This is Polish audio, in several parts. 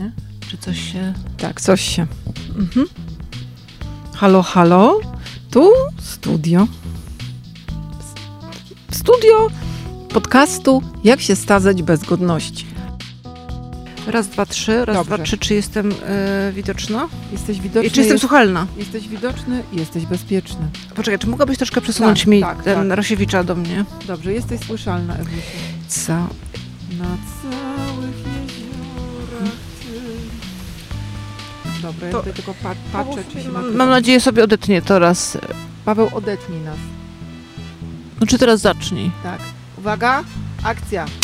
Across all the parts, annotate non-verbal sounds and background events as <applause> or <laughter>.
nie? Czy coś się... Tak, coś się. Mhm. Halo, halo. Tu studio. Studio podcastu Jak się stazać bez godności. Raz, dwa, trzy, raz, Dobrze. dwa, trzy. Czy jestem e, widoczna? Jesteś widoczny. I czy jestem jest, słuchalna? jesteś widoczny i jesteś bezpieczny. Poczekaj, czy mogłabyś troszkę przesunąć Tak, mi tak, ten tak. Rosiewicza do mnie? Dobrze, jesteś słyszalna. Co? Na całych Dobra, ja To- tutaj tylko pa- patrzę, czy się Mam, nagrywa. mam nadzieję sobie odetnie to raz. Paweł, odetnij nas. No czy teraz zacznij? Tak. Uwaga, akcja. <laughs>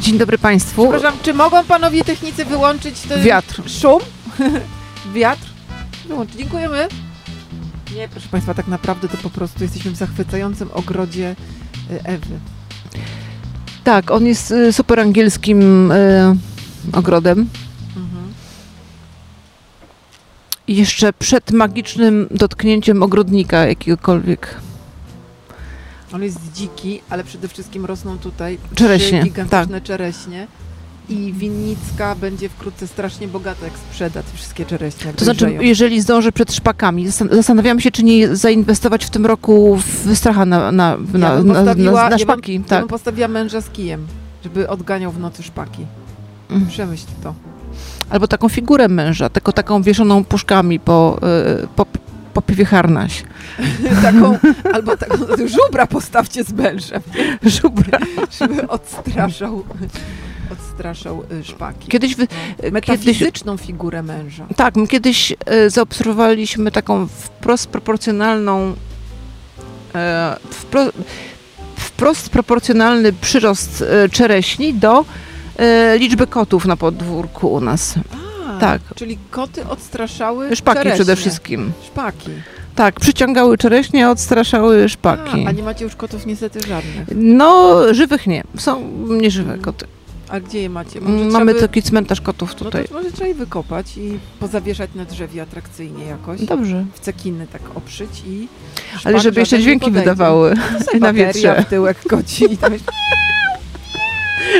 Dzień dobry Państwu. Przepraszam, czy mogą panowie technicy wyłączyć ten Wiatr. szum? <laughs> Wiatr? Wyłączyć. Dziękujemy. Nie, proszę Państwa, tak naprawdę to po prostu jesteśmy w zachwycającym ogrodzie y, Ewy. Tak, on jest y, super angielskim y, ogrodem. Mhm. I jeszcze przed magicznym dotknięciem ogrodnika jakiegokolwiek. On jest dziki, ale przede wszystkim rosną tutaj Czereśnie, gigantyczne czereśnie. I winnicka będzie wkrótce strasznie bogata, jak sprzeda te wszystkie czereśnie. To znaczy, jeżeli zdążę przed szpakami, zastan- zastanawiam się, czy nie zainwestować w tym roku w stracha na, na, na, Ja bym na, na, na ja szpaki. Ja tak. bym postawiła męża z kijem, żeby odganiał w nocy szpaki. Mm. Przemyśl to. Albo taką figurę męża, tylko taką wieszoną puszkami po, y, po, po piwie harnaś. <laughs> taką, albo taką żubra postawcie z mężem, <laughs> Żubra. żeby odstraszał, odstraszał y, szpaki. Kiedyś, wy, No. Metafizyczną figurę męża. tak, my kiedyś y, zaobserwowaliśmy taką wprost proporcjonalną e, wpro, wprost proporcjonalny przyrost czereśni do liczby kotów na podwórku u nas. A, Tak. Czyli koty odstraszały Szpaki czereśnie. przede wszystkim. Szpaki. Tak, przyciągały czereśnie, a odstraszały szpaki. A, a nie macie już kotów niestety żadnych. No, żywych nie. Są nieżywe koty. A gdzie je macie? Może Mm, Mamy trzeba by- taki cmentarz kotów No tutaj. to może trzeba je wykopać i pozawieszać na drzewie atrakcyjnie jakoś. Dobrze. W cekiny tak oprzyć i... Ale szpak żeby jeszcze żaden nie dźwięki podejdzie. wydawały <laughs> Sobie na bateria wietrze. w tyłek koci i tam jest... <laughs>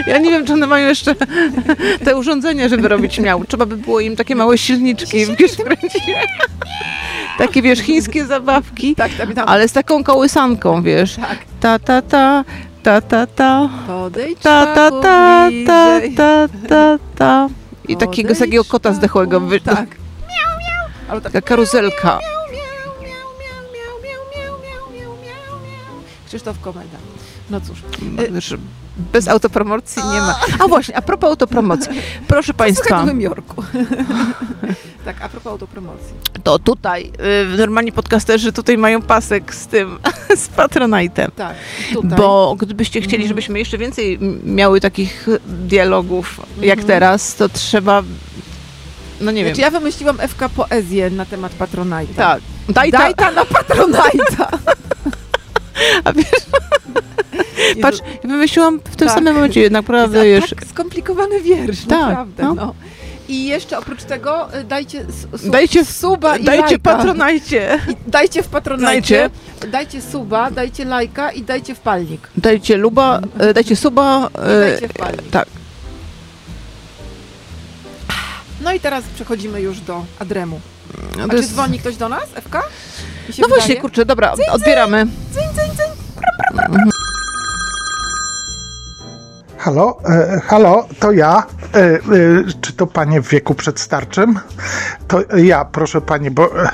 Ja nie wiem, czy one mają jeszcze <laughs> te urządzenia, żeby robić miał. Trzeba by było im takie małe silniczki wiesz, wkręcić. Takie, wiesz, chińskie zabawki, Tak, tam, tam. ale z taką kołysanką, wiesz. Tak. Ta, ta, ta, ta, ta, ta, Podejdź ta, ta, ta, ta, ta, ta, ta. I takiego, takiego kota zdechłego. wy- Tak. Albo tak. Taka karuzelka. Krzysztof Komenda. No cóż. Wiesz, bez autopromocji nie ma. A właśnie, a propos autopromocji. Proszę Państwa, w Nowym Jorku. <laughs> tak, a propos autopromocji. to tutaj, y, normalni podcasterzy tutaj mają pasek z tym, <laughs> z Patronite'em. Tak, tutaj. Bo gdybyście chcieli, Mhm. żebyśmy jeszcze więcej miały takich dialogów jak Mhm. teraz, to trzeba, no nie Znaczy, wiem, ja wymyśliłam FK poezję na temat Patronite'a. tak. Daj, Daj ta, ta na Patronite'a. <laughs> a wiesz, patrz, wymyśliłam w tym Tak. samym momencie, naprawdę, Za wiesz, tak skomplikowany wiersz, Tak, naprawdę. no. No. I jeszcze oprócz tego y, dajcie, su, Dajcie- suba i dajcie lajka. Patronite, I dajcie w Patronite. Dajcie. Dajcie suba, dajcie lajka i dajcie wpalnik. dajcie luba, e, dajcie suba, I e, dajcie wpalnik. tak. No i teraz przechodzimy już do Adremu. No A czy jest- dzwoni ktoś do nas, się No właśnie, wydaje? kurczę, dobra, odbieramy. Halo, e, halo, to ja. E, e, czy to panie w wieku przedstarczym? To ja, proszę pani, bo e,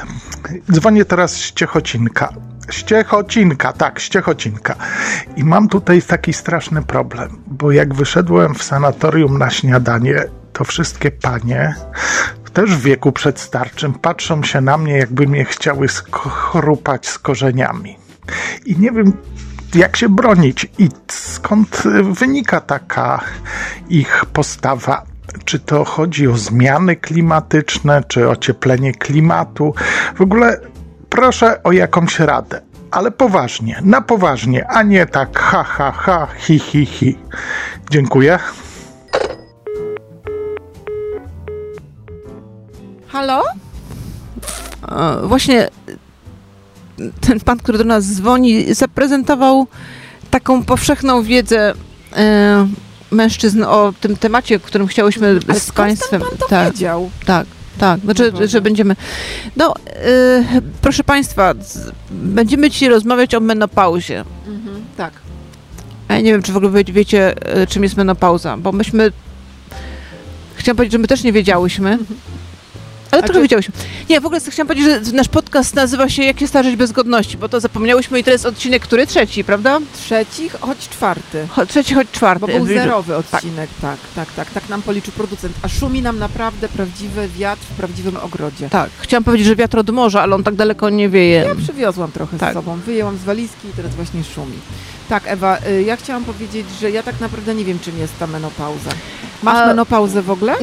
dzwonię teraz z Ciechocinka. Ściechocinka, tak, Ściechocinka. I mam tutaj taki straszny problem, bo jak wyszedłem w sanatorium na śniadanie, to wszystkie panie, też w wieku przedstarczym, patrzą się na mnie, jakby mnie chciały skorupać z korzeniami. I nie wiem, jak się bronić i skąd wynika taka ich postawa. Czy to chodzi o zmiany klimatyczne, czy ocieplenie klimatu? W ogóle proszę o jakąś radę, ale poważnie, na poważnie, a nie tak ha, ha, ha, hi, hi, hi. Dziękuję. Halo? E, Właśnie ten pan, który do nas dzwoni, zaprezentował taką powszechną wiedzę e, mężczyzn o tym temacie, o którym chciałyśmy Ale z Państwem. Pan to tak, wiedział? tak, tak. Znaczy, Boże. że będziemy. No, e, proszę Państwa, z, będziemy dzisiaj rozmawiać o menopauzie. Mhm, tak. A ja nie wiem, czy w ogóle wie- wiecie, e, czym jest menopauza, bo myśmy. Chciałam powiedzieć, że my też nie wiedziałyśmy. Ale trochę czy- wiedziałyśmy. Nie, w ogóle chciałam powiedzieć, że nasz podcast nazywa się Jak się starzeć bez godności, bo to zapomniałyśmy i to jest odcinek, który? Trzeci, prawda? Trzeci, choć czwarty. Cho- Trzeci, choć czwarty. Bo był zerowy odcinek, tak, tak, tak, tak nam policzył producent. A szumi nam naprawdę prawdziwy wiatr w prawdziwym ogrodzie. Tak, chciałam powiedzieć, że wiatr od morza, ale on tak daleko nie wieje. Ja przywiozłam trochę Tak. z sobą, wyjęłam z walizki i teraz właśnie szumi. Tak, Ewa, y, ja chciałam powiedzieć, że ja tak naprawdę nie wiem, czym jest ta menopauza. Masz A- menopauzę w ogóle?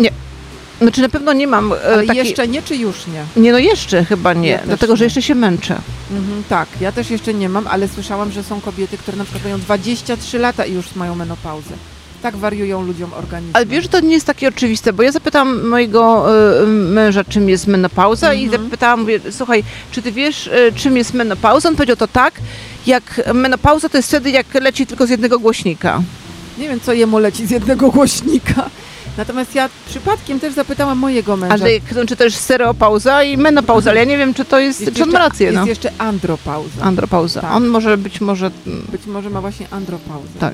Znaczy na pewno nie mam e, takiej... jeszcze nie, czy już nie? Nie, no jeszcze chyba nie, Ja dlatego, że nie. jeszcze się męczę. Mhm, tak, ja też jeszcze nie mam, ale słyszałam, że są kobiety, które na przykład mają 23 lata i już mają menopauzę. Tak wariują ludziom organizm. Ale wiesz, że to nie jest takie oczywiste, bo ja zapytałam mojego e, męża, czym jest menopauza i Mhm. zapytałam, mówię, słuchaj, czy ty wiesz, e, czym jest menopauza? On powiedział to tak, jak menopauza to jest wtedy, jak leci tylko z jednego głośnika. Nie wiem, co jemu leci z jednego głośnika. Natomiast ja przypadkiem też zapytałam mojego męża. Ale czy to jest stereopauza i menopauza, ale ja nie wiem, czy to jest, Jest czy on ma rację, jest no. jeszcze andropauza. Andropauza. Tak. On może być może... Być może ma właśnie andropauzę. Tak.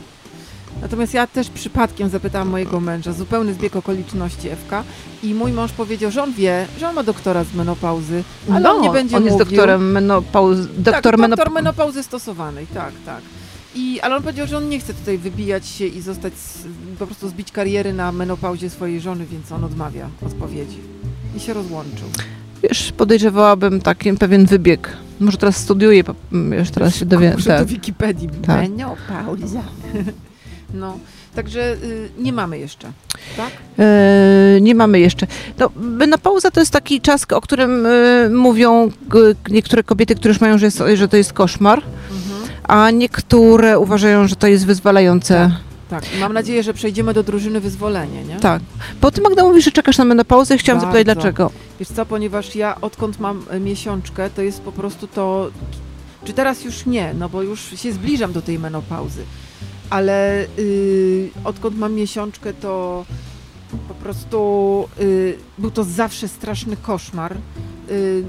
Natomiast ja też przypadkiem zapytałam mojego męża, zupełny zbieg okoliczności FK i mój mąż powiedział, że on wie, że on ma doktora z menopauzy, ale no, on nie będzie on jest mówił. doktorem menopauzy. Doktor tak, menop- doktor menopauzy stosowanej, tak, tak. I, ale on powiedział, że on nie chce tutaj wybijać się i zostać, po prostu zbić kariery na menopauzie swojej żony, więc on odmawia odpowiedzi. I się rozłączył. Wiesz, podejrzewałabym taki pewien wybieg. Może teraz studiuję, po- mm, już teraz się dowie. Muszę Tak. do Wikipedii. Tak. Menopauza. <laughs> No, także y, nie mamy jeszcze, tak? E, nie mamy jeszcze. No, menopauza to jest taki czas, o którym e, mówią g- niektóre kobiety, które już mają, że, jest, że to jest koszmar. A niektóre uważają, że to jest wyzwalające. Tak, i mam nadzieję, że przejdziemy do drużyny wyzwolenie, nie? Tak. Po tym Magda mówi, że czekasz na menopauzę i chciałam zapytać Bardzo. dlaczego. Wiesz co, ponieważ ja odkąd mam e, miesiączkę, to jest po prostu to... Czy teraz już nie, no bo już się zbliżam do tej menopauzy. Ale y, odkąd mam miesiączkę, to po prostu y, był to zawsze straszny koszmar. Y,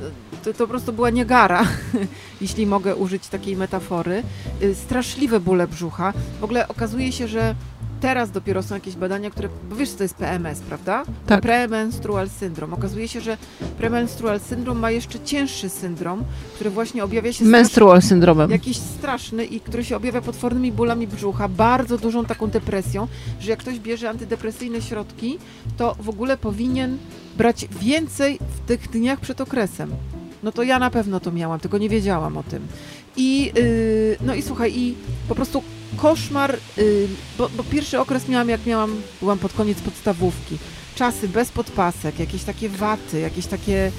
to, to po prostu była niegara, <laughs> jeśli mogę użyć takiej metafory. Y, straszliwe bóle brzucha. W ogóle okazuje się, że teraz dopiero są jakieś badania, które, bo wiesz, co to jest PMS, prawda? Tak. Premenstrual syndrom. Okazuje się, że premenstrual syndrom ma jeszcze cięższy syndrom, który właśnie objawia się Menstrual syndromem. jakiś straszny i który się objawia potwornymi bólami brzucha, bardzo dużą taką depresją, że jak ktoś bierze antydepresyjne środki, to w ogóle powinien brać więcej w tych dniach przed okresem. No to ja na pewno to miałam, tylko nie wiedziałam o tym. I yy, no i słuchaj, i po prostu koszmar, yy, bo, bo pierwszy okres miałam, jak miałam, byłam pod koniec podstawówki. Czasy bez podpasek, jakieś takie waty, jakieś takie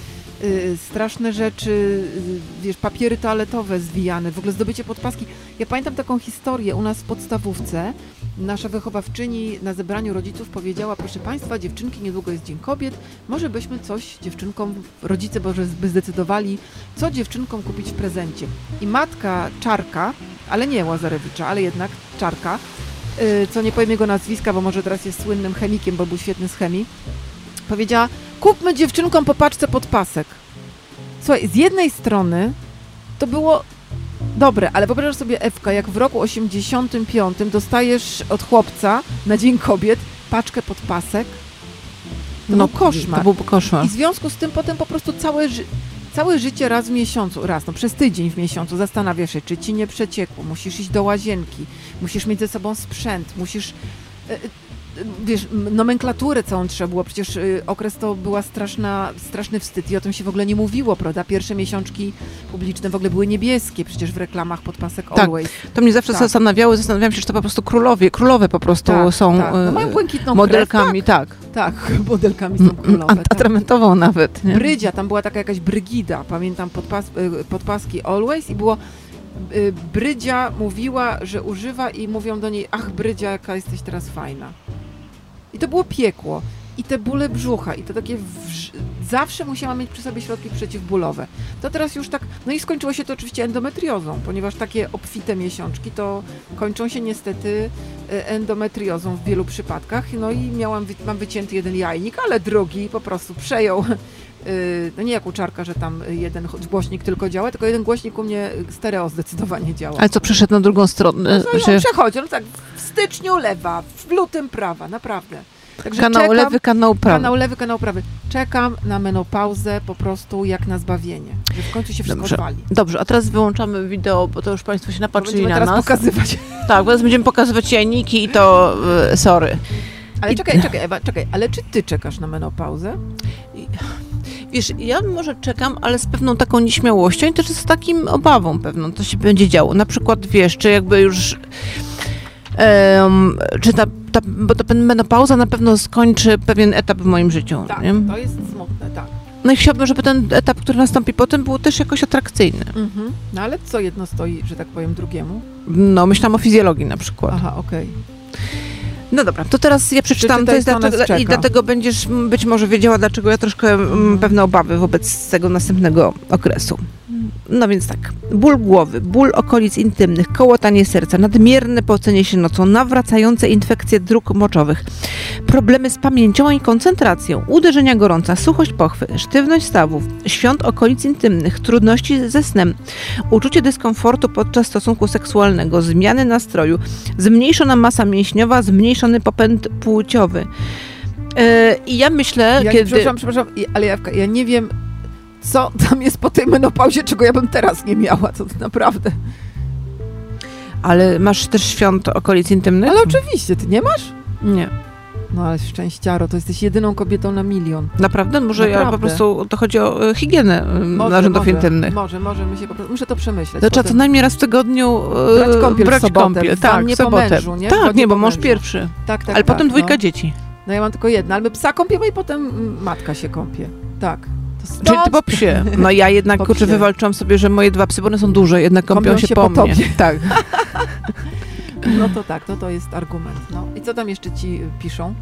y, straszne rzeczy, y, wiesz, papiery toaletowe zwijane, w ogóle zdobycie podpaski. Ja pamiętam taką historię u nas w podstawówce. Nasza wychowawczyni na zebraniu rodziców powiedziała, proszę Państwa, dziewczynki, niedługo jest Dzień Kobiet, może byśmy coś dziewczynkom, rodzice może by zdecydowali, co dziewczynkom kupić w prezencie. I matka Czarka, ale nie Łazarewicza, ale jednak Czarka, y, co nie powiem jego nazwiska, bo może teraz jest słynnym chemikiem, bo był świetny z chemii, powiedziała, kupmy dziewczynkom po paczce podpasek. Słuchaj, z jednej strony to było dobre, ale wyobraź sobie, Ewka, jak w roku 85 dostajesz od chłopca na Dzień Kobiet paczkę podpasek, to był koszmar. To był koszmar. I w związku z tym potem po prostu całe, ży- całe życie raz w miesiącu, raz, no przez tydzień w miesiącu zastanawiasz się, czy ci nie przeciekło, musisz iść do łazienki, musisz mieć ze sobą sprzęt, musisz... Wiesz, nomenklaturę całą trzeba było, przecież y, okres to była straszna, straszny wstyd i o tym się w ogóle nie mówiło, prawda? Pierwsze miesiączki publiczne w ogóle były niebieskie, przecież w reklamach podpasek Tak. Always. To mnie zawsze Tak. zastanawiało, zastanawiałam się, czy to po prostu królowie, królowe po prostu Tak, są tak. No, e, mają błękitną modelkami, tak. krew, tak, tak, <laughs> modelkami są królowe. A tak. atramentową nawet, nie? Brydzia, tam była taka jakaś brygida, pamiętam podpas, y, podpaski Always i było y, Brydzia mówiła, że używa i mówią do niej, ach Brydzia, jaka jesteś teraz fajna. I to było piekło. I te bóle brzucha, i to takie wrz- zawsze musiałam mieć przy sobie środki przeciwbólowe. To teraz już tak, no i skończyło się to oczywiście endometriozą, ponieważ takie obfite miesiączki to kończą się niestety e, endometriozą w wielu przypadkach. No i miałam, mam wycięty jeden jajnik, ale drugi po prostu przejął. Y, No nie jak u czarka, że tam jeden głośnik tylko działa, tylko jeden głośnik u mnie y, stereo zdecydowanie działa. Ale co, przeszedł na drugą stronę? No, że no, przechodzi, no tak, w styczniu lewa, w lutym prawa, naprawdę. Także kanał czekam, lewy, kanał prawy. kanał lewy, kanał prawy. Czekam na menopauzę po prostu jak na zbawienie, że w końcu się wszystko Dobrze. odwali. Dobrze, a teraz wyłączamy wideo, bo to już Państwo się napatrzyli na teraz nas. pokazywać. Tak, teraz będziemy pokazywać jajniki i to e, sorry. Ale I- czekaj, czekaj, Ewa, czekaj, ale czy ty czekasz na menopauzę? Wiesz, ja może czekam, ale z pewną taką nieśmiałością i też z takim obawą pewną, co się będzie działo. Na przykład, wiesz, czy jakby już... em, czy ta, ta, bo ta menopauza na pewno skończy pewien etap w moim życiu. Tak, nie? to jest smutne, tak. No i chciałabym, żeby ten etap, który nastąpi potem, był też jakoś atrakcyjny. Mhm. No ale co jedno stoi, że tak powiem, drugiemu? No, myślałam o fizjologii na przykład. Aha, okej. No dobra, to teraz ja przeczytam, to jest dlaczego, i dlatego będziesz być może wiedziała, dlaczego ja troszkę m, Mhm. pewne obawy wobec tego następnego okresu. No więc tak, ból głowy, ból okolic intymnych, kołotanie serca, nadmierne pocenie się nocą, nawracające infekcje dróg moczowych, problemy z pamięcią i koncentracją, uderzenia gorąca, suchość pochwy, sztywność stawów, świąt okolic intymnych, trudności ze snem, uczucie dyskomfortu podczas stosunku seksualnego, zmiany nastroju, zmniejszona masa mięśniowa, zmniejszony popęd płciowy. Yy, I ja myślę, Ja, kiedy... Przepraszam, przepraszam, ale Jawka, ja nie wiem, co tam jest po tej menopauzie, czego ja bym teraz nie miała, to naprawdę. Ale masz też świąt okolic intymnych? Ale oczywiście, ty nie masz? Nie. No ale szczęściaro, to jesteś jedyną kobietą na milion. Naprawdę? Może ja po Naprawdę. prostu, to chodzi o e, higienę e, narządów może, intymnych. Może, może, my się po prostu, muszę to przemyśleć. To trzeba co najmniej raz w tygodniu e, Brać kąpiel w brać sobotę, kąpiel. w Tak, wannie w po sobotę. mężu, nie? Tak, nie, bo mąż pierwszy. Tak, tak, Ale tak, potem dwójka no. dzieci. No ja mam tylko jedna, ale my psa kąpiemy i potem mm, matka się kąpie. Tak. Stąd Czyli po psie. No ja jednak, Po kurczę, psie. wywalczyłam sobie, że moje dwa psy, bo one są duże, jednak kąpią, Kąpią się, się po, po mnie. <laughs> Tak. No to tak, to to jest argument. No i co tam jeszcze ci y, piszą?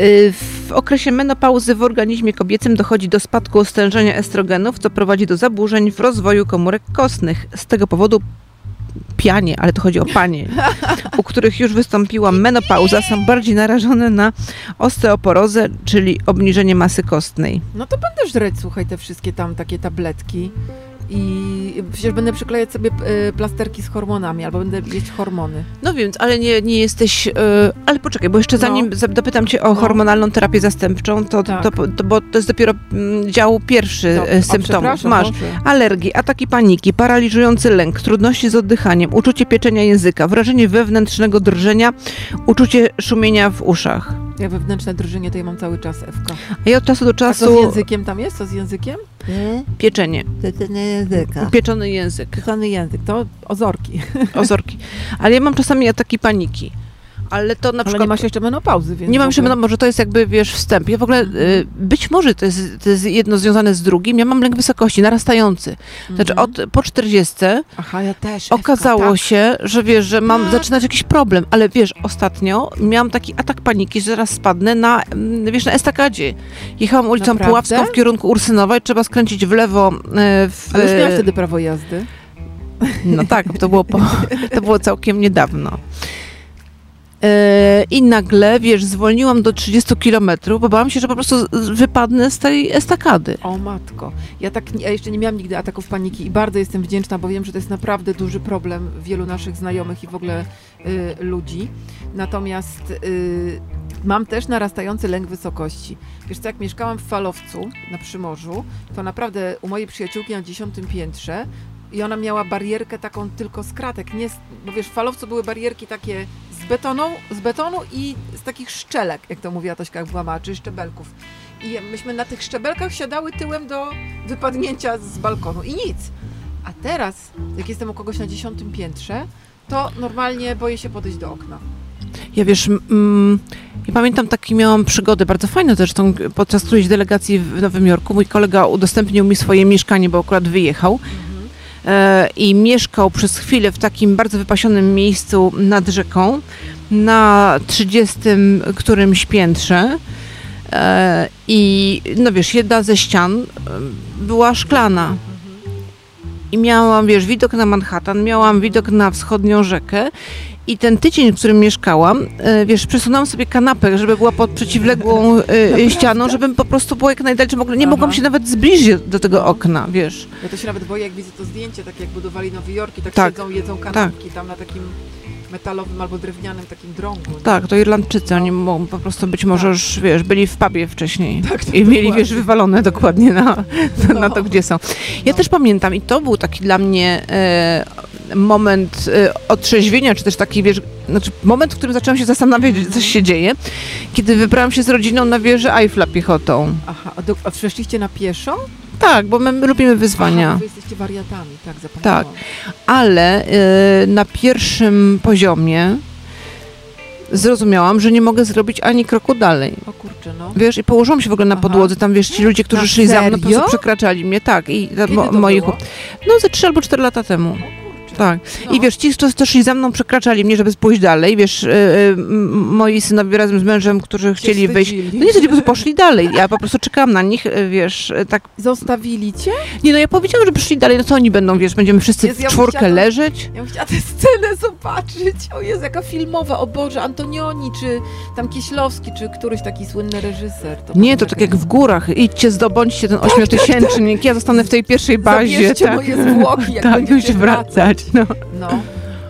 Y, W okresie menopauzy w organizmie kobiecym dochodzi do spadku stężenia estrogenów, co prowadzi do zaburzeń w rozwoju komórek kostnych. Z tego powodu pianie, ale to chodzi o panie, <laughs> u których już wystąpiła menopauza, są bardziej narażone na osteoporozę, czyli obniżenie masy kostnej. No to będę żreć, słuchaj, te wszystkie tam takie tabletki i przecież będę przyklejać sobie y, plasterki z hormonami albo będę jeść hormony. No więc, ale nie, nie jesteś. Yy, ale poczekaj, bo jeszcze No. zanim za- dopytam cię o No. hormonalną terapię zastępczą, to, Tak. to, to, bo to jest dopiero mm, dział pierwszy No, e, symptomów. Masz Boże. alergii, ataki paniki, paraliżujący lęk, trudności z oddychaniem, uczucie pieczenia języka, wrażenie wewnętrznego drżenia, uczucie szumienia w uszach. Ja wewnętrzne drżenie to ja mam cały czas Ewka. A ja od czasu do A co z czasu językiem tam jest? Co z językiem? Pieczenie, To nie języka. pieczony język, Pieczony język, to ozorki. ozorki. Ale ja mam czasami ataki paniki. Ale to na Ale przykład nie masz jeszcze menopauzy, więc Nie mam jeszcze, no, może to jest jakby, wiesz, wstęp. Ja w ogóle, y, być może to jest, to jest jedno związane z drugim. Ja mam lęk wysokości, narastający. Znaczy Mhm. od, po 40 Aha, ja też. Ewka, okazało tak. się, że wiesz, że mam Tak. zaczynać jakiś problem. Ale wiesz, ostatnio miałam taki atak paniki, że zaraz spadnę na, mm, wiesz, na estakadzie. Jechałam ulicą Naprawdę? Puławską w kierunku Ursynowej, trzeba skręcić w lewo. y, W, Ale już miałam wtedy prawo jazdy. No tak, to było, po, to było całkiem niedawno. E, I nagle, wiesz, zwolniłam do 30 kilometrów, bo bałam się, że po prostu wypadnę z tej estakady. O matko. Ja tak ja jeszcze nie miałam nigdy ataków paniki i bardzo jestem wdzięczna, bo wiem, że to jest naprawdę duży problem wielu naszych znajomych i w ogóle y, ludzi. Natomiast y, mam też narastający lęk wysokości. Wiesz co, jak mieszkałam w Falowcu na Przymorzu, to naprawdę u mojej przyjaciółki na dziesiątym piętrze i ona miała barierkę taką tylko z kratek, nie bo wiesz, w Falowcu były barierki takie z betonu i z takich szczelek, jak to mówiła Tośka jak była mała, czy szczebelków. I myśmy na tych szczebelkach siadały tyłem do wypadnięcia z balkonu i nic. A teraz, jak jestem u kogoś na dziesiątym piętrze, to normalnie boję się podejść do okna. Ja wiesz, mm, ja pamiętam takie miałam przygody, bardzo fajne zresztą, podczas którejś delegacji w Nowym Jorku. Mój kolega udostępnił mi swoje mieszkanie, bo akurat wyjechał. I mieszkał przez chwilę w takim bardzo wypasionym miejscu nad rzeką na 30 którymś piętrze. E, I no wiesz, jedna ze ścian była szklana. I miałam, wiesz, widok na Manhattan, miałam widok na wschodnią rzekę. I ten tydzień, w którym mieszkałam, e, wiesz, przesunęłam sobie kanapę, żeby była pod przeciwległą e, <laughs> ścianą, żebym po prostu była jak najdalej, mogła- nie Aha. mogłam się nawet zbliżyć do tego okna, wiesz. Ja to się nawet boję, jak widzę to zdjęcie, tak jak budowali Nowy Jork i tak, Tak. siedzą, jedzą kanapki tam na takim metalowym albo drewnianym takim drągu. Tak, to Irlandczycy, oni mogą po prostu być może już, wiesz, byli w pubie wcześniej. Tak, tak, I mieli, dokładnie. wiesz, wywalone dokładnie na, na, na to, No. gdzie są. Ja No. też pamiętam i to był taki dla mnie e, moment e, otrzeźwienia, czy też taki, wiesz, znaczy moment, w którym zaczęłam się zastanawiać, co się dzieje, kiedy wybrałam się z rodziną na wieżę Eiffla piechotą. Aha, a, do, a przeszliście na pieszo? Tak, bo my lubimy wyzwania. Aha, wy jesteście wariatami, tak, zapomniałam. ale e, na pierwszym poziomie zrozumiałam, że nie mogę zrobić ani kroku dalej. O kurczę, no. Wiesz, i położyłam się w ogóle na Aha. podłodze, tam wiesz, ci ludzie, którzy Na szli za mną, po serio? prostu przekraczali mnie, tak, i Kiedy mo, to moich, no ze trzy albo cztery lata temu. Tak. No. I wiesz, ci, którzy też za mną, przekraczali mnie, żeby pójść dalej, wiesz, m- moi synowie razem z mężem, którzy chcieli wyjść, wstydzili. no po prostu poszli dalej, ja po prostu czekałam na nich, e, wiesz, tak, Zostawili cię? nie no, ja powiedziałam, że przyszli dalej, no co oni będą, wiesz, będziemy wszyscy Jezu, w ja czwórkę chciała- leżeć, Ja bym chciała tę scenę zobaczyć. O Jezu, jaka filmowa, o Boże, Antonioni, czy tam Kieślowski, czy któryś taki słynny reżyser. To Nie, to tak jak w górach. Idźcie, zdobądźcie ten ośmiotysięcznik. Ja zostanę w tej pierwszej bazie. Zabierzcie Tak, moje zwłoki, jak tak już wracać. No. No,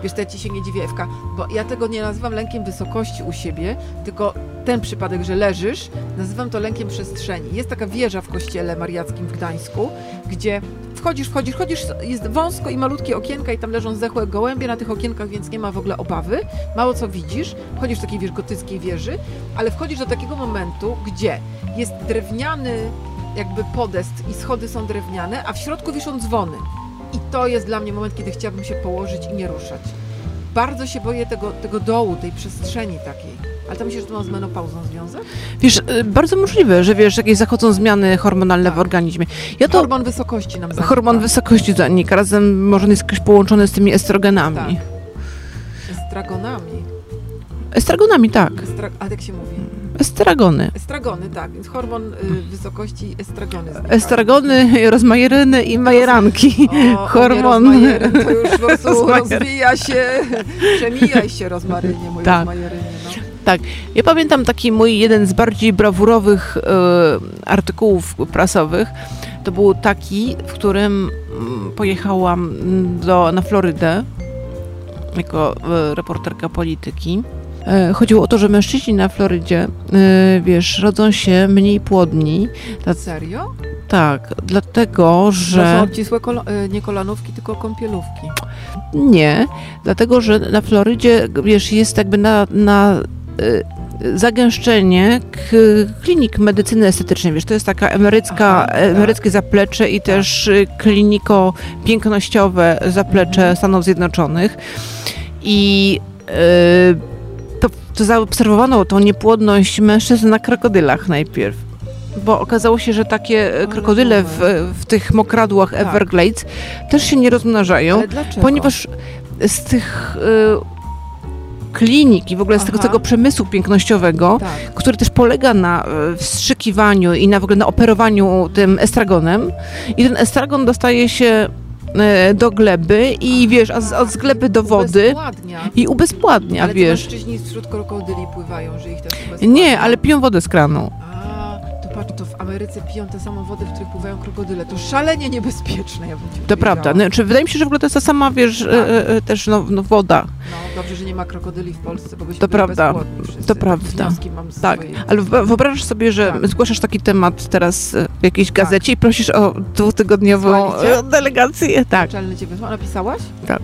wiesz, to ja ci się nie dziwię, Ewka, bo ja tego nie nazywam lękiem wysokości u siebie, tylko ten przypadek, że leżysz, nazywam to lękiem przestrzeni. Jest taka wieża w kościele mariackim w Gdańsku, gdzie wchodzisz, wchodzisz, wchodzisz, jest wąsko i malutkie okienka i tam leżą zdechłe gołębie na tych okienkach, więc nie ma w ogóle obawy. Mało co widzisz, wchodzisz do takiej wiesz, gotyckiej wieży, ale wchodzisz do takiego momentu, gdzie jest drewniany jakby podest i schody są drewniane, a w środku wiszą dzwony. I to jest dla mnie moment, kiedy chciałabym się położyć i nie ruszać. Bardzo się boję tego, tego dołu, tej przestrzeni takiej. Ale to myślisz, że to ma z menopauzą związek? Wiesz, y, bardzo możliwe, że wiesz, jakieś zachodzą zmiany hormonalne Tak. w organizmie. Ja to Hormon wysokości nam zanika. hormon wysokości zanika, razem może on jest jakoś połączony z tymi estrogenami. Tak. Estragonami. Estragonami, tak. Estra... A jak się mówi? Estragony. Estragony, tak. Więc hormon y, wysokości estragony. znikają. Estragony, rozmajeryny i majeranki. O, Hormon. O to już po prostu <laughs> rozwija się, przemijaj się rozmarynie, mój Tak. rozmajerynie. No. Ja pamiętam taki mój jeden z bardziej brawurowych e, artykułów prasowych. To był taki, w którym mm, pojechałam do, na Florydę jako e, reporterka polityki. E, Chodziło o to, że mężczyźni na Florydzie, e, wiesz, rodzą się mniej płodni. Dla- Serio? Tak, dlatego, Że... To są obcisłe kolo- y, nie kolanówki, tylko kąpielówki. Nie, dlatego że na Florydzie, wiesz, jest jakby na, na zagęszczenie klinik medycyny estetycznej, wiesz, to jest taka emerycka, Aha, tak. emeryckie zaplecze i też kliniko-pięknościowe zaplecze. Stanów Zjednoczonych i to, zaobserwowano tą niepłodność mężczyzn na krokodylach najpierw. Bo okazało się, że takie Ale krokodyle w, w tych mokradłach Tak. Everglades też się nie rozmnażają, Ale dlaczego? ponieważ z tych y, klinik i w ogóle z tego, tego przemysłu pięknościowego, Tak. który też polega na y, wstrzykiwaniu i na w ogóle na operowaniu tym estragonem i ten estragon dostaje się y, do gleby i wiesz, a z, od z gleby do wody Ubezpładnia. i ubezpładnia, Ale wiesz. mężczyźni wśród krokodyli pływają, że ich też ubezpładnia. Nie, ale piją wodę z kranu. Ameryce piją tę samą wodę, w której pływają krokodyle. To szalenie niebezpieczne, ja bym ci To prawda. Znaczy, wydaje mi się, że w ogóle to jest ta sama, wiesz, Tak. y, y, też no, no, woda. No, dobrze, że nie ma krokodyli w Polsce, bo byśmy To prawda. To prawda. Tak, swojej... ale wyo- wyobrażasz sobie, że Tak. zgłaszasz taki temat teraz e, w jakiejś Tak. gazecie i prosisz o dwutygodniową e, delegację. Tak. Naczelny cię wysłał. Napisałaś? Tak.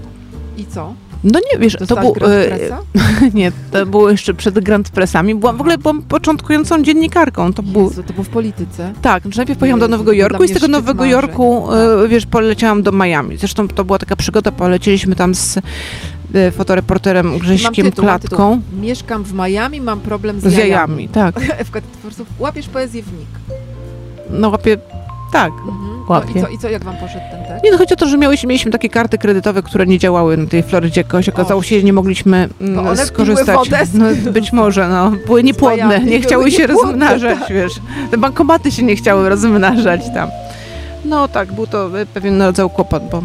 I co? No nie, wiesz, to Dostałaś był... E, <laughs> nie, to było jeszcze przed Grand Pressami. Byłam, w ogóle byłam początkującą dziennikarką. To był... Jezu, to było w polityce. Tak, znaczy najpierw pojechałam do Nowego to Jorku i z tego Nowego marzeń. Jorku, e, Tak. wiesz, poleciałam do Miami. Zresztą to była taka przygoda, polecieliśmy tam z e, fotoreporterem Grześkiem tytuł, Klatką Mieszkam w Miami, mam problem z, z jajami. Tak, <laughs> Ewka, ty po prostu łapiesz poezję w nik. no łapię... Tak, Mhm. No i co, i co, jak wam poszedł ten test? Nie, no chodzi o to, że miałyśmy, mieliśmy takie karty kredytowe, które nie działały na tej Florydzie jakoś. Okazało się, że nie mogliśmy mm, Bo one piły skorzystać. wodę z- No, być może, no. Były niepłodne, nie chciały się niepłodne, rozmnażać, tak. wiesz. Te bankomaty się nie chciały rozmnażać tam. No tak, był to e, pewien rodzaj kłopot, bo...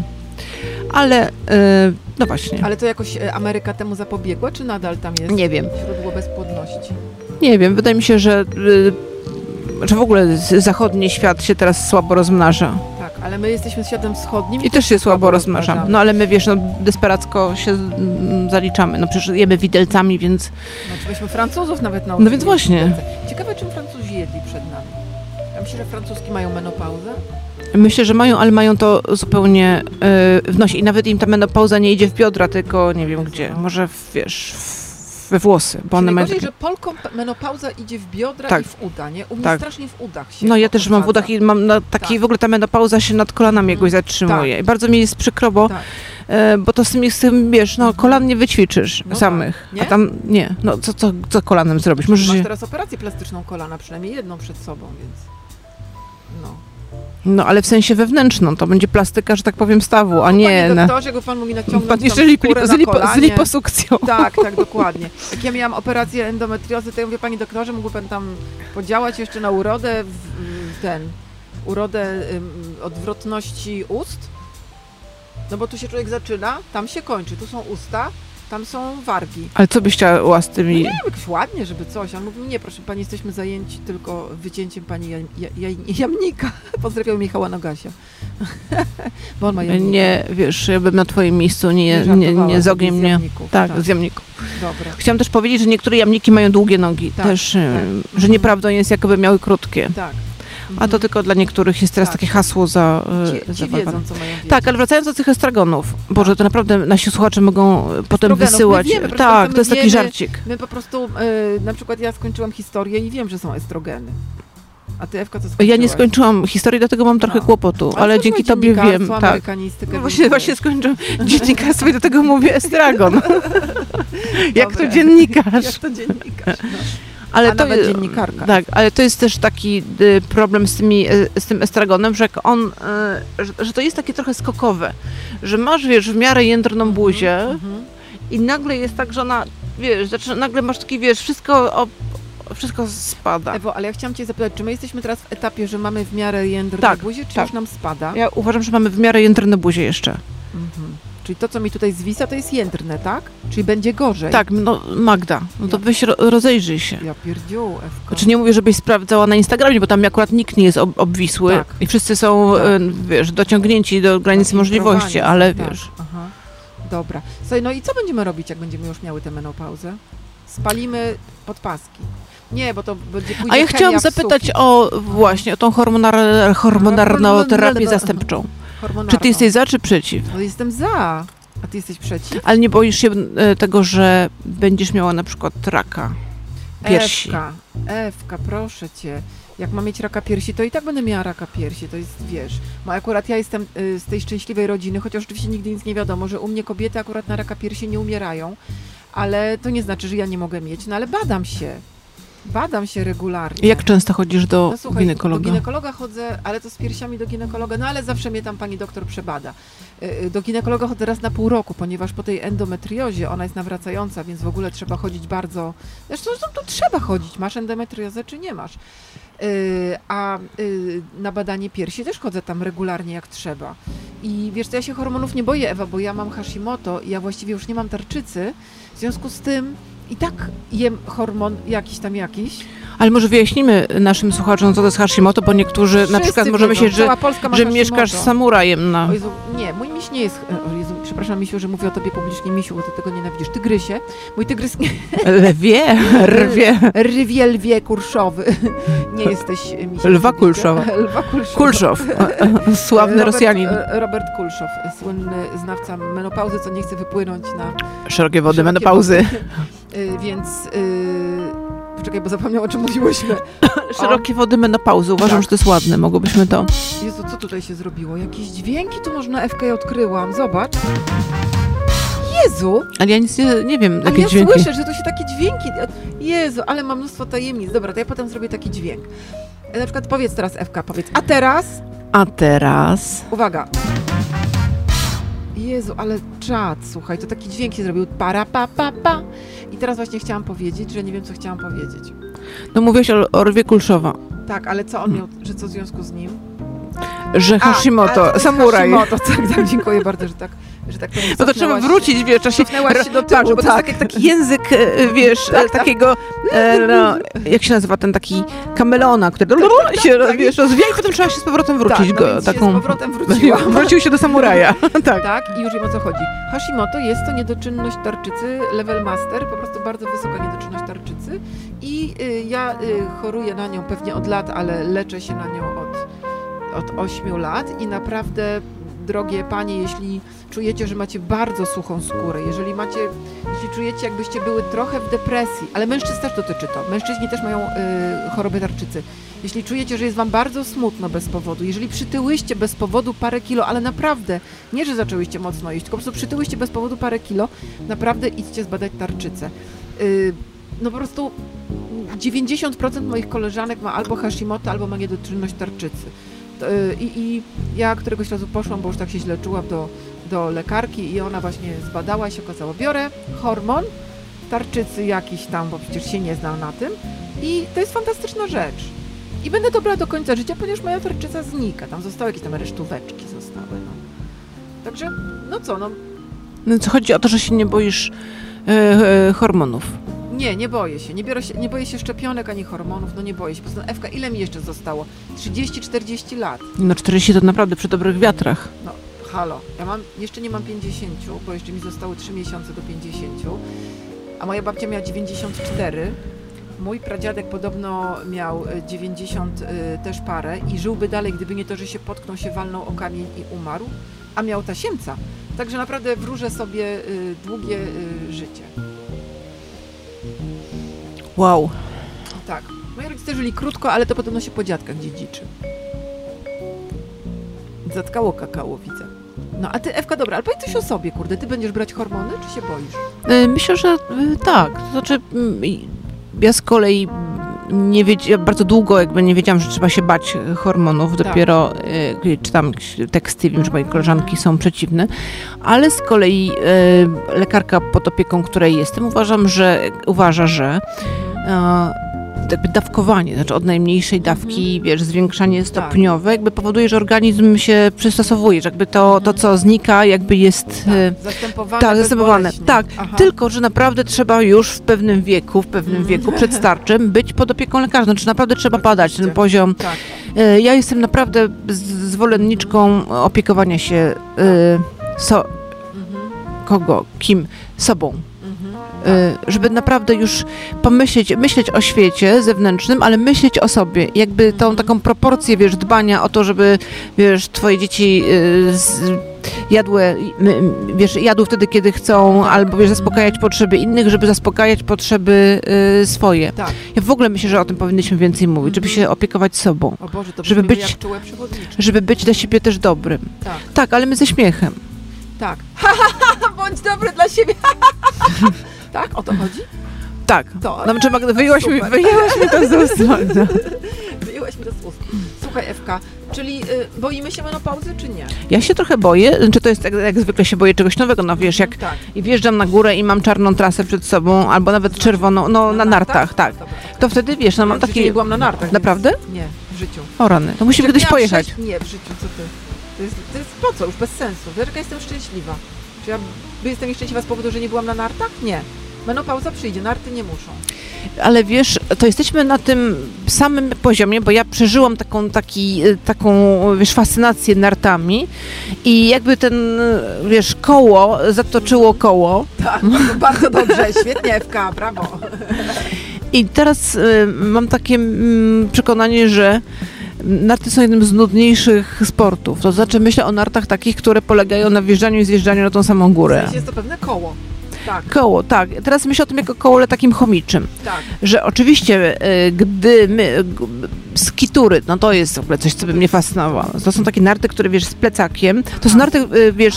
Ale, e, no właśnie, Ale to jakoś e, Ameryka temu zapobiegła, czy nadal tam jest nie wiem. źródło bezpłodności? Nie wiem, wydaje mi się, że, że w ogóle zachodni świat się teraz słabo rozmnaża. Tak, ale my jesteśmy światem wschodnim. I też się słabo rozmnażamy. No ale my, wiesz, no desperacko się mm, zaliczamy. No przecież jemy widelcami, więc... Znaczy myśmy Francuzów nawet nauczyli. No więc właśnie. Ciekawe, czym Francuzi jedli przed nami. Ja myślę, że francuski mają menopauzę. Myślę, że mają, ale mają to zupełnie yy, w nosie. I nawet im ta menopauza nie idzie w biodra, tylko nie wiem gdzie. Może, w, wiesz, w, we włosy, bo one mają że Polkom menopauza idzie w biodra Tak. i w uda, nie? U mnie Tak. strasznie w udach się No ja też mam w udach i mam na taki, Tak. w ogóle ta menopauza się nad kolanami jakoś Mhm. zatrzymuje. I bardzo mi jest przykro, bo, Tak. e, bo to z tym, z tym, wiesz, no kolan nie wyćwiczysz No samych. tak. A tam nie. No co, co, co kolanem zrobisz? Możesz Masz teraz operację plastyczną kolana, przynajmniej jedną przed sobą, więc... No. No ale w sensie wewnętrzną, to będzie plastyka, że tak powiem, stawu, a nie Panie doktorze, jakby pan mógł mi naciągnąć Pan jeszcze lip, skórę z, lipo, z liposukcją. Tak, tak, dokładnie. Jak ja miałam operację endometriozy, to ja mówię, panie doktorze, mógłby pan tam podziałać jeszcze na urodę, w, ten, urodę odwrotności ust? No bo tu się człowiek zaczyna, tam się kończy, tu są usta, tam są wargi. Ale co byś chciała z tymi... Nie wiem, jakoś ładnie, żeby coś. On mówi, nie, proszę pani, jesteśmy zajęci tylko wycięciem pani jaj, jaj, jamnika. <laughs> Pozdrawiam Michała Nogasia. <laughs> Bo on ma jamnika. Nie, wiesz, ja bym na twoim miejscu nie, nie, żartowałam nie z ogniem jamników. Tak, tak. z jamników. Dobra. Chciałam też powiedzieć, że niektóre jamniki mają długie nogi. Tak, też, em, tak. że nieprawdą jest, jakoby miały krótkie. Tak. A to tylko dla niektórych jest teraz Tak. takie hasło za, Ci, e, ci wiedzą, co mają wiedzieć. Tak, ale wracając do tych estragonów, Boże, to naprawdę nasi słuchacze mogą e, potem wysyłać. wiemy, tak, to jest my taki wiemy. żarcik. My po prostu, y, na przykład ja skończyłam historię i wiem, że są estrogeny. A ty, Ewka, co Ja skończyłaś? nie skończyłam historii, dlatego mam trochę No. kłopotu, ale, Ale dzięki tobie wiem. Tak. No właśnie, właśnie skończyłam dziennikarstwo i do tego mówię estragon. <laughs> Jak to dziennikarz. Jak to dziennikarz. No. Ale A to, nawet dziennikarka. Tak, ale to jest też taki y, problem z, tymi, y, z tym estragonem, że on, y, że, że to jest takie trochę skokowe, że masz, wiesz, w miarę jędrną buzię Mhm. i nagle jest tak, że ona, wiesz, zaczyna, nagle masz taki, wiesz, wszystko, o, wszystko spada. Ewo, ale ja chciałam cię zapytać, czy my jesteśmy teraz w etapie, że mamy w miarę jędr Tak, na buzi, czy tak. już nam spada? Ja uważam, że mamy w miarę jędrne buzie jeszcze. Mhm. Czyli to, co mi tutaj zwisa, to jest jędrne, tak? Czyli będzie gorzej. Tak, no Magda, no to Ja. weź ro, rozejrzyj się. Ja pierdziu, Ewko. Znaczy nie mówię, żebyś sprawdzała na Instagramie, bo tam akurat nikt nie jest ob, obwisły Tak. i wszyscy są, Tak. y, wiesz, dociągnięci do granicy możliwości, ale tak. wiesz... Aha. Dobra. Słuchaj, no i co będziemy robić, jak będziemy już miały tę menopauzę? Spalimy podpaski. Nie, bo to będzie A ja chciałam zapytać o właśnie o tą hormonar, hormonarną terapię zastępczą. Hormonalną. Czy ty jesteś za, czy przeciw? No jestem za. A ty jesteś przeciw? Ale nie boisz się e, tego, że będziesz miała na przykład raka piersi? Ewka, Ewka, proszę cię. Jak mam mieć raka piersi, to i tak będę miała raka piersi, to jest, wiesz, bo akurat ja jestem y, z tej szczęśliwej rodziny, chociaż oczywiście nigdy nic nie wiadomo, że u mnie kobiety akurat na raka piersi nie umierają, ale to nie znaczy, że ja nie mogę mieć, no ale badam się, badam się regularnie. Jak często chodzisz do No słuchaj, ginekologa? do ginekologa chodzę, ale to z piersiami do ginekologa, no ale zawsze mnie tam pani doktor przebada. Y, y, Do ginekologa chodzę raz na pół roku, ponieważ po tej endometriozie ona jest nawracająca, więc w ogóle trzeba chodzić bardzo... Zresztą zresztą to trzeba chodzić, masz endometriozę czy nie masz. Y, A na badanie piersi też chodzę tam regularnie jak trzeba. I wiesz co, ja się hormonów nie boję, Ewa, bo ja mam Hashimoto i ja właściwie już nie mam tarczycy, w związku z tym i tak jem hormon jakiś tam jakiś. Ale może wyjaśnimy naszym słuchaczom, co to jest Hashimoto, bo niektórzy na Wszyscy przykład może myśleć, że, że mieszkasz z samurajem na... O Jezu, nie, mój miś nie jest. O Jezu, przepraszam, misiu, że mówię o tobie publicznie, misiu, bo ty tego nienawidzisz. Tygrysie. Mój tygrys nie. <laughs> Lwie, rwie. Rwie, lwie kurszowy. <laughs> Nie jesteś misiu. Lwa Kulszowa. <laughs> Lwa Kulszowa. Kulszow, sławny Robert, Rosjanin. e, Robert Kulszow, słynny znawca menopauzy, co nie chce wypłynąć na Szerokie wody szerokie menopauzy. wody. Y, Więc. y, Poczekaj, bo zapomniałam, o czym mówiłyśmy. <laughs> Szerokie wody menopauzy. Uważam, Tak. że to jest ładne. Mogłobyśmy to... Jezu, co tutaj się zrobiło? Jakieś dźwięki tu można FK odkryłam. Zobacz. Jezu! Ale ja nic nie, nie wiem, jakie ja dźwięki. słyszę, że tu się takie dźwięki. Jezu, ale mam mnóstwo tajemnic. Dobra, to ja potem zrobię taki dźwięk. E, Na przykład powiedz teraz, Ewka, powiedz. A teraz? A teraz... Uwaga. Jezu, ale czad, słuchaj, to taki dźwięk się zrobił. Para, pa, pa, pa. I teraz właśnie chciałam powiedzieć, że nie wiem, co chciałam powiedzieć. No mówiłaś o, o rwie Kulszowa, Tak, ale co on miał, że co w związku z nim? Że A, Hashimoto, to samuraj. Hashimoto, tak, tak, dziękuję bardzo, że tak, że tak powiem, No to trzeba wrócić, wiesz, trzeba się... Się do tak, tyłu, bo to tak. jest taki, taki język, e, wiesz, Tak, e, takiego, e, no, jak się nazywa, ten taki kamelona, który się, tak. wiesz, rozwija i potem trzeba się z powrotem wrócić tak, no go, się taką... z powrotem wróciłam. <laughs> Wrócił się do samuraja, <laughs> tak. Tak, i już wiem o co chodzi. Hashimoto jest to niedoczynność tarczycy, level master, po prostu bardzo wysoka niedoczynność tarczycy i y, ja y, choruję na nią pewnie od lat, ale leczę się na nią od, od 8 lat i naprawdę, drogie panie, jeśli czujecie, że macie bardzo suchą skórę, jeżeli macie, jeśli czujecie, jakbyście były trochę w depresji, ale mężczyzn też dotyczy to, mężczyźni też mają y, chorobę tarczycy, jeśli czujecie, że jest wam bardzo smutno bez powodu, jeżeli przytyłyście bez powodu parę kilo, ale naprawdę, nie, że zaczęłyście mocno jeść, tylko po prostu przytyłyście bez powodu parę kilo, naprawdę idźcie zbadać tarczycę. Y, no po prostu 90% moich koleżanek ma albo Hashimoto, albo ma niedoczynność tarczycy. Y, I, I ja któregoś razu poszłam, bo już tak się źle czułam do, do lekarki i ona właśnie zbadała i się okazało, biorę hormon tarczycy jakiś tam, bo przecież się nie znam na tym i to jest fantastyczna rzecz. I będę to brała do końca życia, ponieważ moja tarczyca znika. Tam zostały jakieś tam resztóweczki zostały. No. Także, no co, no No co chodzi o to, że się nie boisz e, e, hormonów. Nie, nie boję się. Nie, biorę się. nie boję się szczepionek ani hormonów, no nie boję się. Poza tym, Ewka, ile mi jeszcze zostało? 30-40 lat. No 40 to naprawdę przy dobrych wiatrach. No, halo, ja mam, jeszcze nie mam 50, bo jeszcze mi zostały 3 miesiące do 50, a moja babcia miała 94. Mój pradziadek podobno miał e, 90 e, też parę i żyłby dalej, gdyby nie to, że się potknął, się walnął o kamień i umarł, a miał tasiemca. Także naprawdę wróżę sobie e, długie e, życie. Wow. Tak. Moi rodzice żyli krótko, ale to podobno się po dziadkach dziedziczy. Zatkało kakao, widzę. No a ty, Ewka, dobra, ale powiedz coś o sobie, kurde. Ty będziesz brać hormony, czy się boisz? E, Myślę, że e, tak. To znaczy, mm, ja z kolei nie wiedziałam, bardzo długo jakby nie wiedziałam, że trzeba się bać hormonów. Tak. Dopiero e, czytam teksty, wiem, że moje koleżanki są przeciwne. Ale z kolei e, lekarka pod opieką której jestem, uważam, że uważa, że jakby dawkowanie, znaczy od najmniejszej dawki, wiesz, zwiększanie stopniowe, jakby powoduje, że organizm się przystosowuje, że jakby to, to co znika, jakby jest... e, Zastępowane tak, zastępowane. Tak, tylko, że naprawdę trzeba już w pewnym wieku, w pewnym Mhm. wieku <laughs> przedstarczym być pod opieką lekarza. Znaczy naprawdę trzeba badać ten poziom. Tak. E, Ja jestem naprawdę zwolenniczką opiekowania się e, so, Mhm. kogo, kim, sobą. E, Żeby naprawdę już pomyśleć, myśleć o świecie zewnętrznym, ale myśleć o sobie. Jakby tą taką proporcję, wiesz, dbania o to, żeby, wiesz, twoje dzieci e, z, jadły, m- wiesz, jadły wtedy, kiedy chcą, Tak. albo, wiesz, zaspokajać potrzeby innych, żeby zaspokajać potrzeby swoje. Tak. Ja w ogóle myślę, że o tym powinniśmy więcej mówić, żeby Mhm. się opiekować sobą. O Boże, to Żeby być-. Żeby być dla siebie też dobrym. Tak, Tak, ale my ze śmiechem. tak. <laughs> Bądź dobry dla siebie. <laughs> tak? O to chodzi? Tak. To. No, czy Magda, wyjęłaś mi, wyjęłaś mi to z ust, <laughs> Magda. Wyjęłaś mi to z ust. Słuchaj, Ewka, czyli y, boimy się menopauzy, czy nie? Ja się trochę boję, czy to jest tak, jak zwykle się boję czegoś nowego, no wiesz, jak Tak. i wjeżdżam na górę i mam czarną trasę przed sobą, albo nawet czerwoną, no na nartach, tak. Dobra. To wtedy, wiesz, no mam życiu takie... nie byłam na nartach. Naprawdę? Nie, w życiu. O rany, to musimy Jak kiedyś pojechać. Sześć... Nie, w życiu, co ty? To jest, to jest po co? Już bez sensu. Jaka jestem szczęśliwa. Czy ja by jestem nieszczęśliwa z powodu, że nie byłam na nartach? Nie. Menopauza przyjdzie, narty nie muszą. Ale wiesz, to jesteśmy na tym samym poziomie, bo ja przeżyłam taką, taki, taką wiesz, fascynację nartami i jakby ten, wiesz, koło zatoczyło koło Tak, <laughs> bardzo, dobrze. Świetnie, Ewka, brawo. i teraz y, mam takie mm, przekonanie, że narty są jednym z nudniejszych sportów. To znaczy myślę o nartach takich, które polegają na wjeżdżaniu i zjeżdżaniu na tą samą W górę. sensie jest to pewne koło. Tak, Koło, tak. Teraz myślę o tym jako kołole takim chomiczym. tak. Że oczywiście, e, gdy my, skitury, no to jest w ogóle coś, co by mnie fascynowało. To są takie narty, które wiesz, z plecakiem. To są narty, e, wiesz,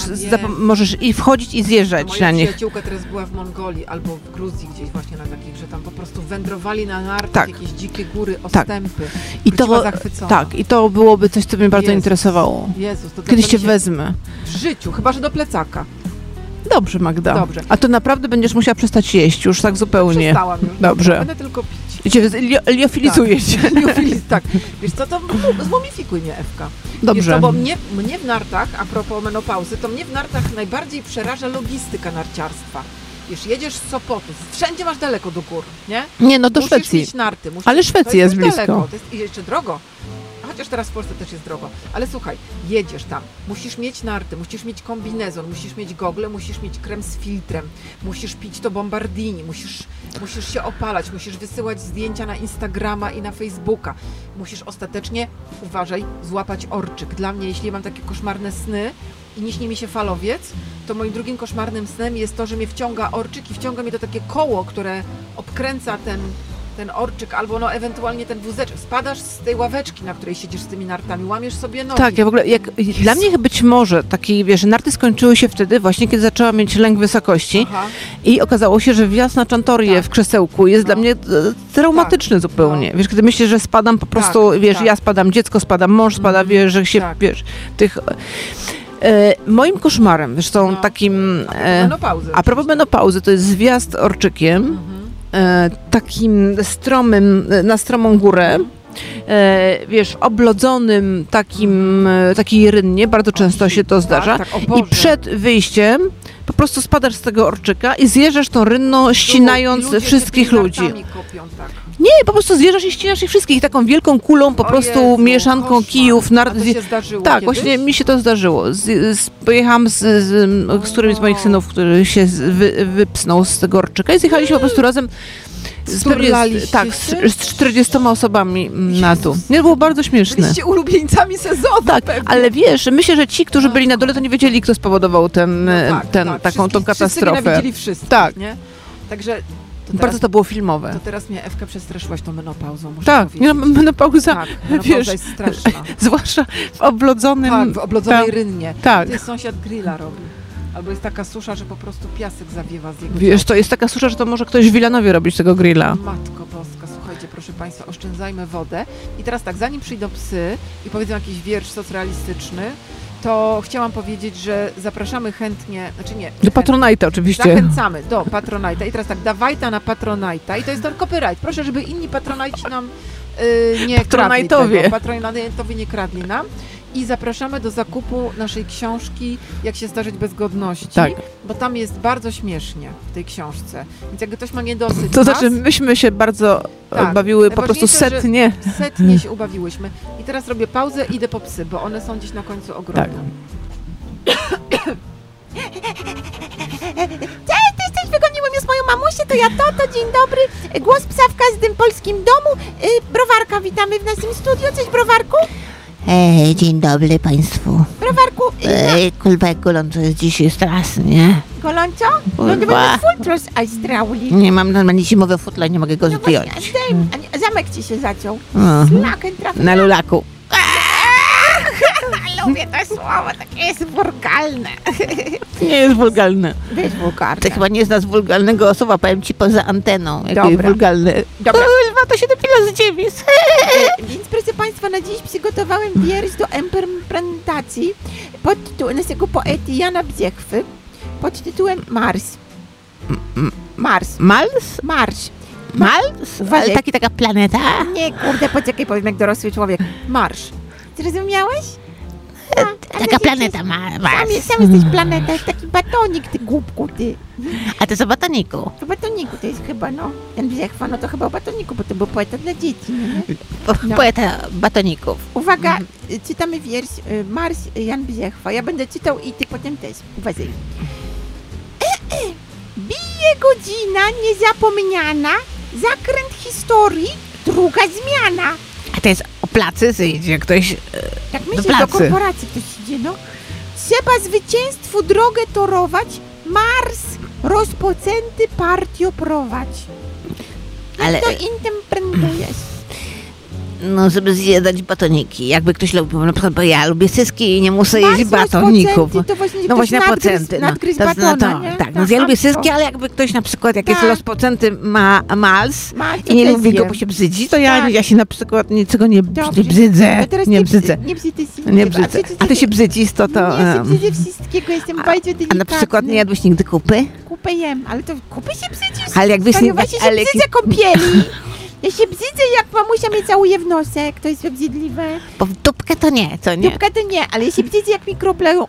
możesz i wchodzić i zjeżdżać Moja na nich. przyjaciółka teraz była w Mongolii albo w Gruzji gdzieś właśnie na takich, że tam po prostu wędrowali na nartach Tak. jakieś dzikie góry, Tak. ostępy. I Wróciła to, zachwycona. tak, i to byłoby coś, co mnie bardzo Jezus. interesowało. Jezus, to Kiedyś cię wezmę. W życiu, chyba że do plecaka. Dobrze, Magda. Dobrze. A to naprawdę będziesz musiała przestać jeść, już tak zupełnie. Przestałam już. Dobrze. Będę tylko pić. I cię li- liofilizuję cię. <laughs> Liofiliz, tak. Wiesz co, to mu- zmumifikuj mnie, Ewka. Wiesz Dobrze. co, bo mnie, mnie w nartach, a propos menopauzy, to mnie w nartach najbardziej przeraża logistyka narciarstwa. Wiesz, jedziesz z Sopotu, wszędzie masz daleko do gór, nie? Nie, no do musisz Szwecji. mieć narty. Musisz, Ale Szwecja jest już blisko. Daleko, to jest i jeszcze drogo. Chociaż teraz w Polsce też jest drogo. Ale słuchaj, jedziesz tam, musisz mieć narty, musisz mieć kombinezon, musisz mieć gogle, musisz mieć krem z filtrem, musisz pić to bombardini, musisz, musisz się opalać, musisz wysyłać zdjęcia na Instagrama i na Facebooka. Musisz ostatecznie, uważaj, złapać orczyk. Dla mnie, jeśli mam takie koszmarne sny i nie śni mi się falowiec, to moim drugim koszmarnym snem jest to, że mnie wciąga orczyk i wciąga mnie to takie koło, które obkręca ten, ten orczyk, albo no ewentualnie ten wózeczek. Spadasz z tej ławeczki, na której siedzisz z tymi nartami, łamiesz sobie nogi. Tak, ja w ogóle, jak, dla mnie być może taki, wiesz, narty skończyły się wtedy właśnie, kiedy zaczęłam mieć lęk wysokości Aha. i okazało się, że wjazd na czantorię Tak. w krzesełku jest No. dla mnie e, traumatyczny zupełnie. No. Wiesz, kiedy myślę, że spadam po prostu, wiesz, tak. ja spadam, dziecko spada, mąż spada, Mhm. wiesz, że się, Tak. wiesz, tych... E, moim koszmarem, wiesz, są No. takim... A E, a propos menopauzy, to jest zwiast orczykiem, Mhm. E, takim stromym, e, na stromą górę, e, wiesz, oblodzonym takim, e, takiej rynnie, bardzo często się to zdarza. Tak, tak, I przed wyjściem po prostu spadasz z tego orczyka i zjeżdżasz tą rynną, ścinając Ludzie wszystkich ludzi. Kopią, tak. Nie, po prostu zjeżdżasz i ścinasz ich wszystkich taką wielką kulą, po O prostu Jezu, mieszanką koszmar. kijów, A nart... to się zdarzyło Tak, kiedyś? właśnie mi się to zdarzyło. Z, z, pojechałam z, z, z którymś z moich synów, który się wy, wypsnął z tego orczyka i zjechaliśmy po prostu razem z, pewnie z, tak, z, z 40 osobami na dół. Nie, było bardzo śmieszne. Byliście ulubieńcami sezonu Tak, pewnie. ale wiesz, myślę, że ci, którzy byli na dole, to nie wiedzieli, kto spowodował ten, No tak, ten, tak. taką tą Wszyscy- Wszyscy katastrofę. nienawidzili wszystkich, Tak. nie? Także teraz, Bardzo to było filmowe. to teraz mnie Ewka przestraszyłaś tą menopauzą, muszę Tak, powiedzieć. no, menopauza, tak, menopauza wiesz, jest straszna. <laughs> zwłaszcza w oblodzonym... Tak, w oblodzonej tak, rynnie. tak. To jest sąsiad grilla robi. Albo jest taka susza, że po prostu piasek zawiewa z jego Wiesz, to jest taka susza, że to może ktoś w Wilanowie robić tego grilla. Matko Boska, słuchajcie, proszę Państwa, oszczędzajmy wodę. I teraz tak, zanim przyjdą psy i powiedzą jakiś wiersz socrealistyczny, to chciałam powiedzieć, że zapraszamy chętnie, znaczy nie, Do Patronite oczywiście. Zachęcamy do Patronite'a. I teraz tak, dawajta na Patronite'a. I to jest ten copyright. Proszę, żeby inni Patronite nam yy, nie kradli tego. Patronite'owie nie kradli nam. I zapraszamy do zakupu naszej książki Jak się zdarzyć bez godności. Tak. Bo tam jest bardzo śmiesznie w tej książce. Więc jak ktoś ma niedosyt To nas, znaczy, myśmy się bardzo Tak. e, bawiły po prostu setnie. setnie się ubawiłyśmy. I teraz robię pauzę i idę po psy, bo one są gdzieś na końcu ogrodu. Tak. Cześć, ty jesteś, wygoniłem już moją mamusię, to ja Toto, dzień dobry. Głos psa w każdym polskim domu. Y, Browarka, witamy w naszym studiu. Cześć, Browarku. Ej, dzień dobry Państwu. Browarku, Ej, kurwa, jak gorąco jest dzisiaj strasznie. golonco? No to Kurwa. będzie Australii. Nie mam normalnie zimowe futla, nie mogę go No właśnie, zdjąć. zdejm- a nie, zamek ci się zaciął. Mhm. Laken trafił. Na lulaku. Lubię to słowo, takie jest wulgalne. <laughs> Nie jest wulgarne. Wiesz, wulgarne. Ty chyba nie znasz wulgarnego słowa, powiem ci poza anteną. Jakie jest Dobra. wulgarne. Dobra. Kurwa, to się dopiero z ziemi. E, Więc proszę Państwa, na dziś przygotowałem wiersz do interpretacji pod tytułem naszego poety Jana Bziechwy pod tytułem Mars. Mars. Mals? Marsz. Mals? Uważaj. Ale taki taka planeta? Nie, kurde, poczekaj, powiem jak dorosły człowiek. Marsz. Zrozumiałeś? Taka planeta ma, Sam, Mars. jest- sam jesteś planeta, jest taki batonik, ty głupku, ty. A to za batoniku. To batoniku to jest chyba, no. Ten Bziechwa, no to chyba o batoniku, bo to był poeta dla dzieci, no nie? Po, No. Poeta batoników. Uwaga, y, czytamy wiersz y, Mars Jan Bziechwa. Ja będę czytał i ty potem też. Uważaj. Bije godzina niezapomniana, zakręt historii, druga zmiana. A to jest o placy, idzie ktoś... e, Jak myślisz, do, pracy. korporacji ktoś idzie, no. Trzeba zwycięstwu drogę torować, Mars rozpoczęty partio prowadź. Jak Ale- to interpretujesz? No, żeby zjadać batoniki. Jakby ktoś lubił, na przykład, bo ja lubię syski i nie muszę jeść batoników. właśnie No właśnie na nadgryz- procenty. No, Nadgryz batona, no to, tak, no ja lubię syski, ale jakby ktoś na przykład, jak jest Tak. rozpoczęty ma mals Ma, i nie lubi go, bo się brzydzi, to ja, Tak. ja się na przykład niczego nie, nie brzydzę. Nie brzydzę. brzy- Nie brzydzę. Nie A brzydzę. przecież A ty się brzydzisz, to to... Nie, brzydzę wszystkiego, jestem bardzo A na przykład nie jadłeś nigdy kupy? Kupę jem, ale to kupy się brzydzisz. Ale jakbyś. Wariowacie się Ale brzydzę kąpieli. <laughs> Ja się brzydzę, jak mamusia mnie całuje w nosek, to jest obrzydliwe. Bo w dupkę to nie, co nie? Dupka to nie, ale ja się brzydzę, jak mi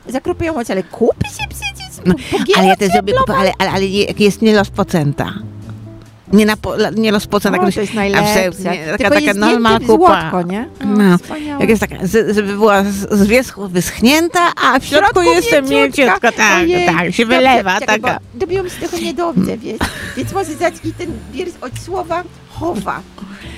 zakropiają oczy, ale kupy się brzydzisz? No, Ale ja też zrobię kupę, ale, ale, ale jest nie rozpocęta. Nie, na, po- nie rozpocęta, O, jak to jest najlepsze. taka, taka normal kupa. złotko, nie? O, No. wspaniałe. Jak jest taka, z, żeby była z, z wierzchu wyschnięta, a w środku jeszcze mięciutka. Tak, Ojej, tak, się dobrze, wylewa. czekaj, Taka. Dobiłam się tego niedobrze, wiesz. Więc może zacznij ten wiersz od słowa chowa.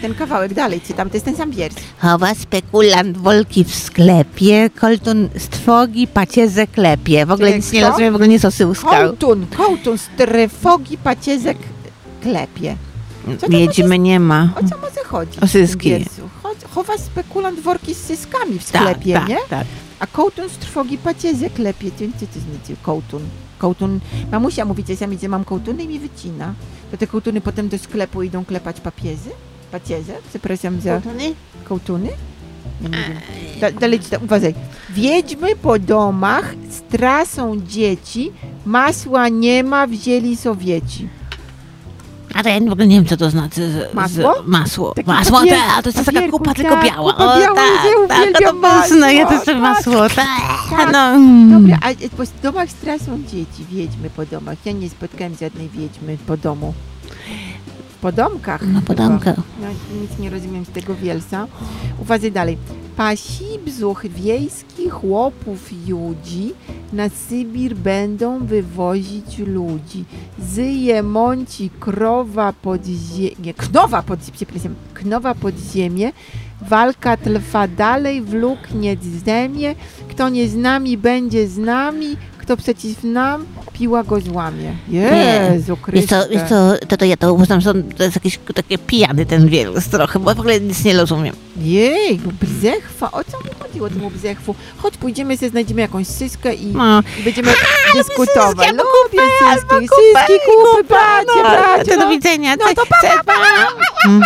Ten kawałek dalej czytam, to jest ten sam wiersz. Chowa spekulant wolki w sklepie, koltun z trwogi pacierze klepie. W ogóle Czekaj, nic nie rozumiem, w ogóle nie sosyłskał. Kołtun, kołtun, z trefogi paciezek klepie. To Wiedźmy nie ma. O co może chodzi? O syski. Chowa spekulant worki z syskami w Tak, sklepie, tak, nie? tak. A kołtun z trwogi pacierze klepie. Co co to znaczy kołtun? Kołtun, mamusia mówi czasami, że mam kołtuny i mi wycina. To te kołtuny potem do sklepu idą klepać papiezy? Pacierze? Przepraszam za kołtuny? Nie, nie wiem. Da, dalej czytam, uważaj. Wiedźmy po domach, strasą dzieci, masła nie ma, wzięli Sowieci. A to ja w ogóle nie wiem, co to znaczy. Z, Masło? Z, masło. Taki masło, papier- tak, to jest taka papierku, kupa, tylko biała. kupa biała, tak, tak, to mocne, ja masło, też tak. masło, tak. Tak. No. Dobra, a po domach strasą dzieci, wiedźmy po domach. Ja nie spotkałem żadnej wiedźmy po domu. Po domkach. No, po domkach. Ja nic nie rozumiem z tego wielsa. Uważaj dalej. Pasi bzuch wiejskich chłopów judzi. Na Sybir będą wywozić ludzi. Zyje mąci krowa pod ziemię, knowa pod, przepraszam, knowa pod ziemię, walka trwa dalej, wlóknie ziemię, kto nie z nami będzie z nami, kto przeciw nam, piła go złamie. Jezu Wiesz co, Chryste. wiesz co, to, to ja to uważam, że to jest jakiś taki pijany ten wiersz trochę, bo w ogóle nic nie rozumiem. Jej, bzechwa, o co mu chodziło temu bzechwu? Chodź, pójdziemy sobie, znajdziemy jakąś syskę i, No, i będziemy dyskutować. syski, albo Lubię syski, albo syski, kupy, bracie, no, bracie, to do no. widzenia. No to pa, pa, pa. Mm.